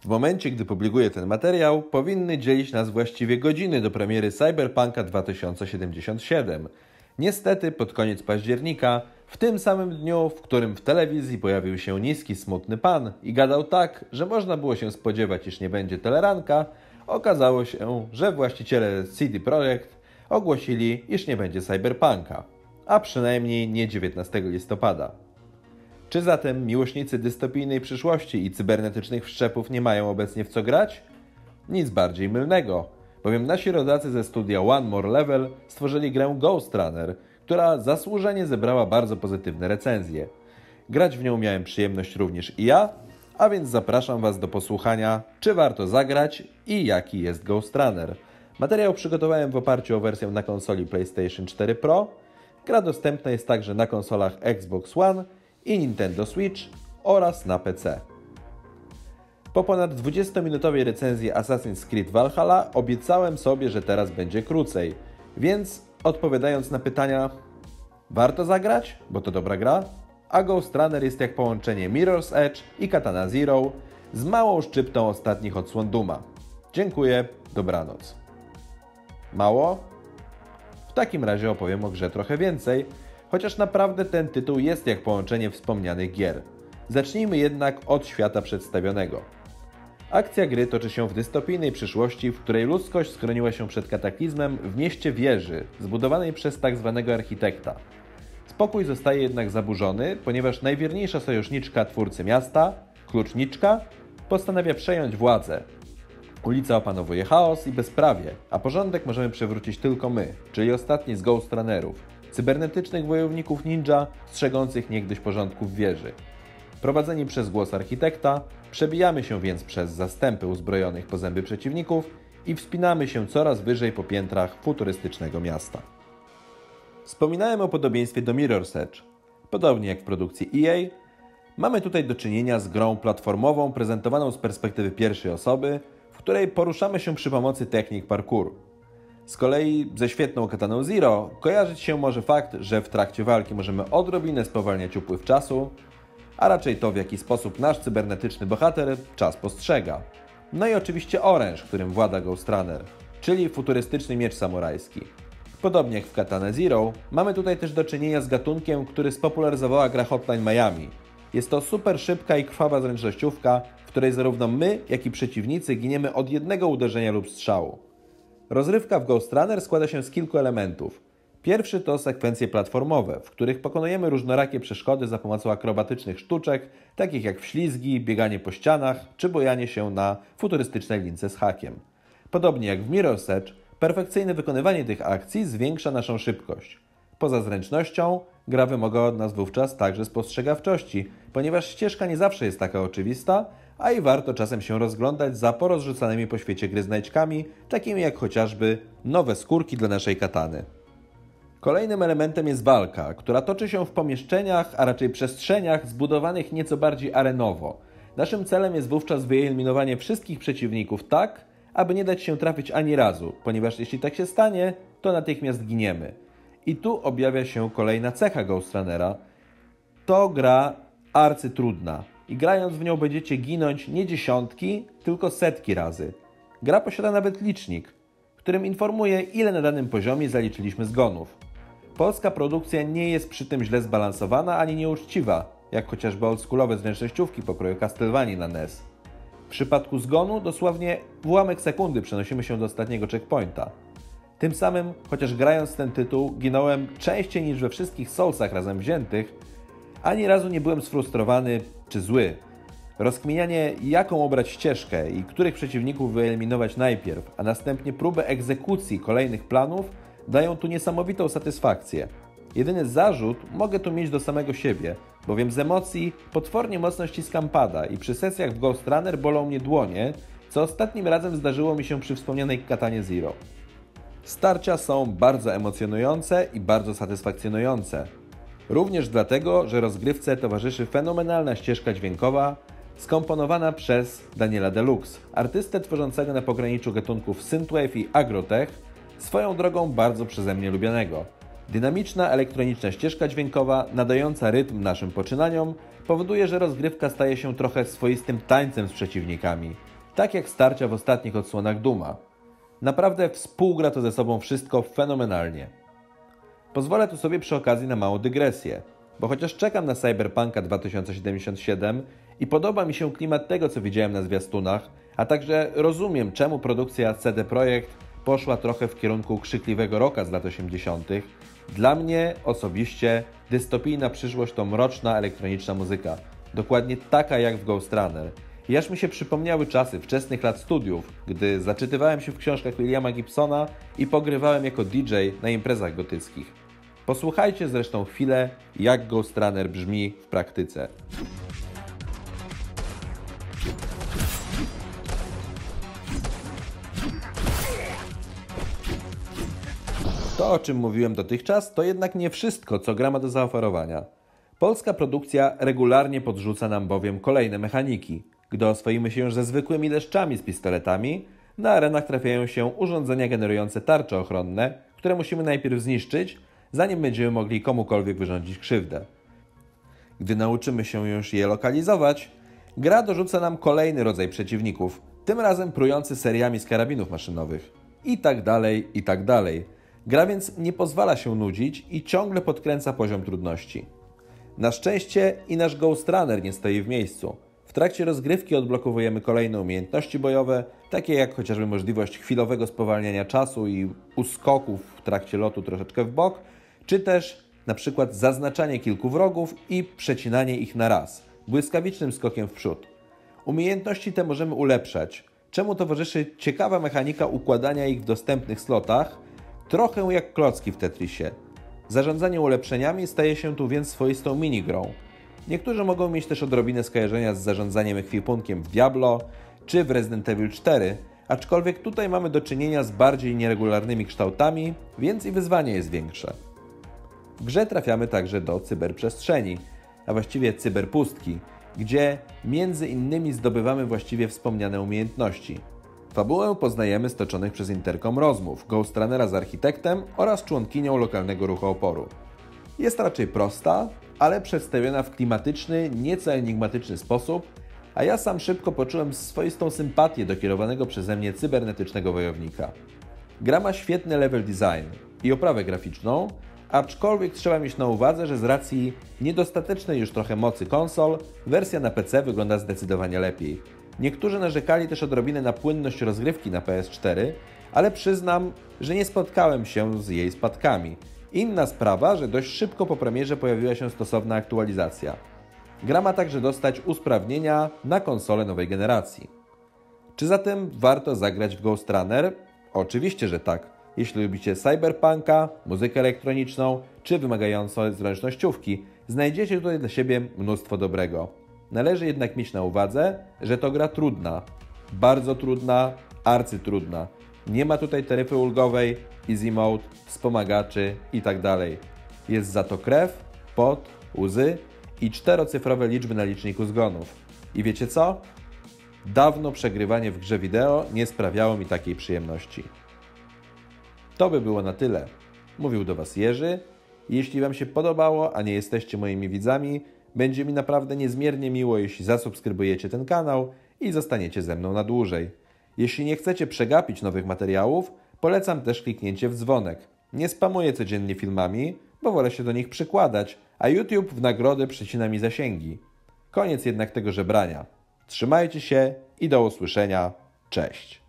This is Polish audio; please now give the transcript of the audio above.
W momencie, gdy publikuję ten materiał, powinny dzielić nas właściwie godziny do premiery Cyberpunka 2077. Niestety, pod koniec października, w tym samym dniu, w którym w telewizji pojawił się niski, smutny pan i gadał tak, że można było się spodziewać, iż nie będzie teleranka, okazało się, że właściciele CD Projekt ogłosili, iż nie będzie Cyberpunka, a przynajmniej nie 19 listopada. Czy zatem miłośnicy dystopijnej przyszłości i cybernetycznych wszczepów nie mają obecnie w co grać? Nic bardziej mylnego, bowiem nasi rodacy ze studia One More Level stworzyli grę Ghost Runner, która zasłużenie zebrała bardzo pozytywne recenzje. Grać w nią miałem przyjemność również i ja, a więc zapraszam Was do posłuchania, czy warto zagrać i jaki jest Ghost Runner. Materiał przygotowałem w oparciu o wersję na konsoli PlayStation 4 Pro. Gra dostępna jest także na konsolach Xbox One i Nintendo Switch oraz na PC. Po ponad 20-minutowej recenzji Assassin's Creed Valhalla obiecałem sobie, że teraz będzie krócej, więc odpowiadając na pytania, warto zagrać, bo to dobra gra, a Ghost Runner jest jak połączenie Mirror's Edge i Katana Zero z małą szczyptą ostatnich odsłon Duma. Dziękuję, dobranoc. Mało? W takim razie opowiem o grze trochę więcej, chociaż naprawdę ten tytuł jest jak połączenie wspomnianych gier. Zacznijmy jednak od świata przedstawionego. Akcja gry toczy się w dystopijnej przyszłości, w której ludzkość schroniła się przed kataklizmem w mieście wieży, zbudowanej przez. Tak architekta. Spokój zostaje jednak zaburzony, ponieważ najwierniejsza sojuszniczka twórcy miasta, kluczniczka, postanawia przejąć władzę. Ulica opanowuje chaos i bezprawie, a porządek możemy przywrócić tylko my, czyli ostatni z Ghost Runnerów, cybernetycznych wojowników ninja strzegących niegdyś porządków wieży. Prowadzeni przez głos architekta, przebijamy się więc przez zastępy uzbrojonych po zęby przeciwników i wspinamy się coraz wyżej po piętrach futurystycznego miasta. Wspominałem o podobieństwie do Mirror's Edge. Podobnie jak w produkcji EA, mamy tutaj do czynienia z grą platformową prezentowaną z perspektywy pierwszej osoby, w której poruszamy się przy pomocy technik parkouru. Z kolei ze świetną kataną Zero kojarzyć się może fakt, że w trakcie walki możemy odrobinę spowalniać upływ czasu, a raczej to, w jaki sposób nasz cybernetyczny bohater czas postrzega. No i oczywiście oręż, którym włada Ghost Runner, czyli futurystyczny miecz samurajski. Podobnie jak w Katana Zero, mamy tutaj też do czynienia z gatunkiem, który spopularyzowała gra Hotline Miami. Jest to super szybka i krwawa zręcznościówka, w której zarówno my, jak i przeciwnicy giniemy od jednego uderzenia lub strzału. Rozrywka w Ghost Runner składa się z kilku elementów. Pierwszy to sekwencje platformowe, w których pokonujemy różnorakie przeszkody za pomocą akrobatycznych sztuczek, takich jak wślizgi, bieganie po ścianach czy bojanie się na futurystycznej lince z hakiem. Podobnie jak w Mirror's Edge, perfekcyjne wykonywanie tych akcji zwiększa naszą szybkość. Poza zręcznością, gra wymaga od nas wówczas także spostrzegawczości, ponieważ ścieżka nie zawsze jest taka oczywista, a i warto czasem się rozglądać za porozrzucanymi po świecie gry znajdźkami, takimi jak chociażby nowe skórki dla naszej katany. Kolejnym elementem jest walka, która toczy się w pomieszczeniach, a raczej przestrzeniach zbudowanych nieco bardziej arenowo. Naszym celem jest wówczas wyeliminowanie wszystkich przeciwników tak, aby nie dać się trafić ani razu, ponieważ jeśli tak się stanie, to natychmiast giniemy. I tu objawia się kolejna cecha Ghost Runnera. To gra arcytrudna i grając w nią będziecie ginąć nie dziesiątki, tylko setki razy. Gra posiada nawet licznik, którym informuje ile na danym poziomie zaliczyliśmy zgonów. Polska produkcja nie jest przy tym źle zbalansowana ani nieuczciwa, jak chociażby oldschoolowe zręcznościówki pokroju Castlevanii na NES. W przypadku zgonu dosłownie w ułamek sekundy przenosimy się do ostatniego checkpointa. Tym samym, chociaż grając ten tytuł ginąłem częściej niż we wszystkich Soulsach razem wziętych, ani razu nie byłem sfrustrowany czy zły. Rozkminianie, jaką obrać ścieżkę i których przeciwników wyeliminować najpierw, a następnie próbę egzekucji kolejnych planów dają tu niesamowitą satysfakcję. Jedyny zarzut mogę tu mieć do samego siebie, bowiem z emocji potwornie mocno ściskam pada i przy sesjach w Ghost Runner bolą mnie dłonie, co ostatnim razem zdarzyło mi się przy wspomnianej Katanie Zero. Starcia są bardzo emocjonujące i bardzo satysfakcjonujące. Również dlatego, że rozgrywce towarzyszy fenomenalna ścieżka dźwiękowa, skomponowana przez Daniela Deluxe, artystę tworzącego na pograniczu gatunków synthwave i agrotech, swoją drogą bardzo przeze mnie lubianego. Dynamiczna elektroniczna ścieżka dźwiękowa, nadająca rytm naszym poczynaniom, powoduje, że rozgrywka staje się trochę swoistym tańcem z przeciwnikami. tak jak starcia w ostatnich odsłonach Duma. Naprawdę współgra to ze sobą wszystko fenomenalnie. Pozwolę tu sobie przy okazji na małą dygresję, bo chociaż czekam na Cyberpunka 2077 i podoba mi się klimat tego, co widziałem na zwiastunach, a także rozumiem, czemu produkcja CD Projekt poszła trochę w kierunku krzykliwego roka z lat 80., dla mnie osobiście dystopijna przyszłość to mroczna elektroniczna muzyka. Dokładnie taka jak w Ghost Runner. I aż mi się przypomniały czasy wczesnych lat studiów, gdy zaczytywałem się w książkach Williama Gibsona i pogrywałem jako DJ na imprezach gotyckich. Posłuchajcie zresztą chwilę, jak Ghost Runner brzmi w praktyce. To, o czym mówiłem dotychczas, to jednak nie wszystko, co gra ma do zaoferowania. Polska produkcja regularnie podrzuca nam bowiem kolejne mechaniki. Gdy oswoimy się już ze zwykłymi leszczami z pistoletami, na arenach trafiają się urządzenia generujące tarcze ochronne, które musimy najpierw zniszczyć, zanim będziemy mogli komukolwiek wyrządzić krzywdę. Gdy nauczymy się już je lokalizować, gra dorzuca nam kolejny rodzaj przeciwników, tym razem prujący seriami z karabinów maszynowych. I tak dalej, i tak dalej. Gra więc nie pozwala się nudzić i ciągle podkręca poziom trudności. Na szczęście i nasz Ghost Runner nie stoi w miejscu. W trakcie rozgrywki odblokowujemy kolejne umiejętności bojowe, takie jak chociażby możliwość chwilowego spowalniania czasu i uskoków w trakcie lotu troszeczkę w bok, czy też na przykład zaznaczanie kilku wrogów i przecinanie ich na raz, błyskawicznym skokiem w przód. Umiejętności te możemy ulepszać, czemu towarzyszy ciekawa mechanika układania ich w dostępnych slotach, trochę jak klocki w Tetrisie. Zarządzanie ulepszeniami staje się tu więc swoistą minigrą. Niektórzy mogą mieć też odrobinę skojarzenia z zarządzaniem ekwipunkiem w Diablo czy w Resident Evil 4, aczkolwiek tutaj mamy do czynienia z bardziej nieregularnymi kształtami, więc i wyzwanie jest większe. Grze trafiamy także do cyberprzestrzeni, a właściwie cyberpustki, gdzie między innymi zdobywamy właściwie wspomniane umiejętności. Fabułę poznajemy z toczonych przez Interkom rozmów Ghost Runnera z architektem oraz członkinią lokalnego ruchu oporu. Jest raczej prosta, ale przedstawiona w klimatyczny, nieco enigmatyczny sposób, a ja sam szybko poczułem swoistą sympatię do kierowanego przeze mnie cybernetycznego wojownika. Gra ma świetny level design i oprawę graficzną, aczkolwiek trzeba mieć na uwadze, że z racji niedostatecznej już trochę mocy konsol, wersja na PC wygląda zdecydowanie lepiej. Niektórzy narzekali też odrobinę na płynność rozgrywki na PS4, ale przyznam, że nie spotkałem się z jej spadkami. Inna sprawa, że dość szybko po premierze pojawiła się stosowna aktualizacja. Gra ma także dostać usprawnienia na konsole nowej generacji. Czy zatem warto zagrać w Ghost Runner? Oczywiście, że tak. Jeśli lubicie cyberpunka, muzykę elektroniczną czy wymagające zręcznościówki, znajdziecie tutaj dla siebie mnóstwo dobrego. Należy jednak mieć na uwadze, że to gra trudna. Bardzo trudna, arcytrudna. Nie ma tutaj taryfy ulgowej, easy mode, wspomagaczy itd. Jest za to krew, pot, łzy i czterocyfrowe liczby na liczniku zgonów. I wiecie co? Dawno przegrywanie w grze wideo nie sprawiało mi takiej przyjemności. To by było na tyle. Mówił do Was Jerzy. Jeśli Wam się podobało, a nie jesteście moimi widzami, będzie mi naprawdę niezmiernie miło, jeśli zasubskrybujecie ten kanał i zostaniecie ze mną na dłużej. Jeśli nie chcecie przegapić nowych materiałów, polecam też kliknięcie w dzwonek. Nie spamuję codziennie filmami, bo wolę się do nich przykładać, a YouTube w nagrodę przycina mi zasięgi. Koniec jednak tego żebrania. Trzymajcie się i do usłyszenia. Cześć.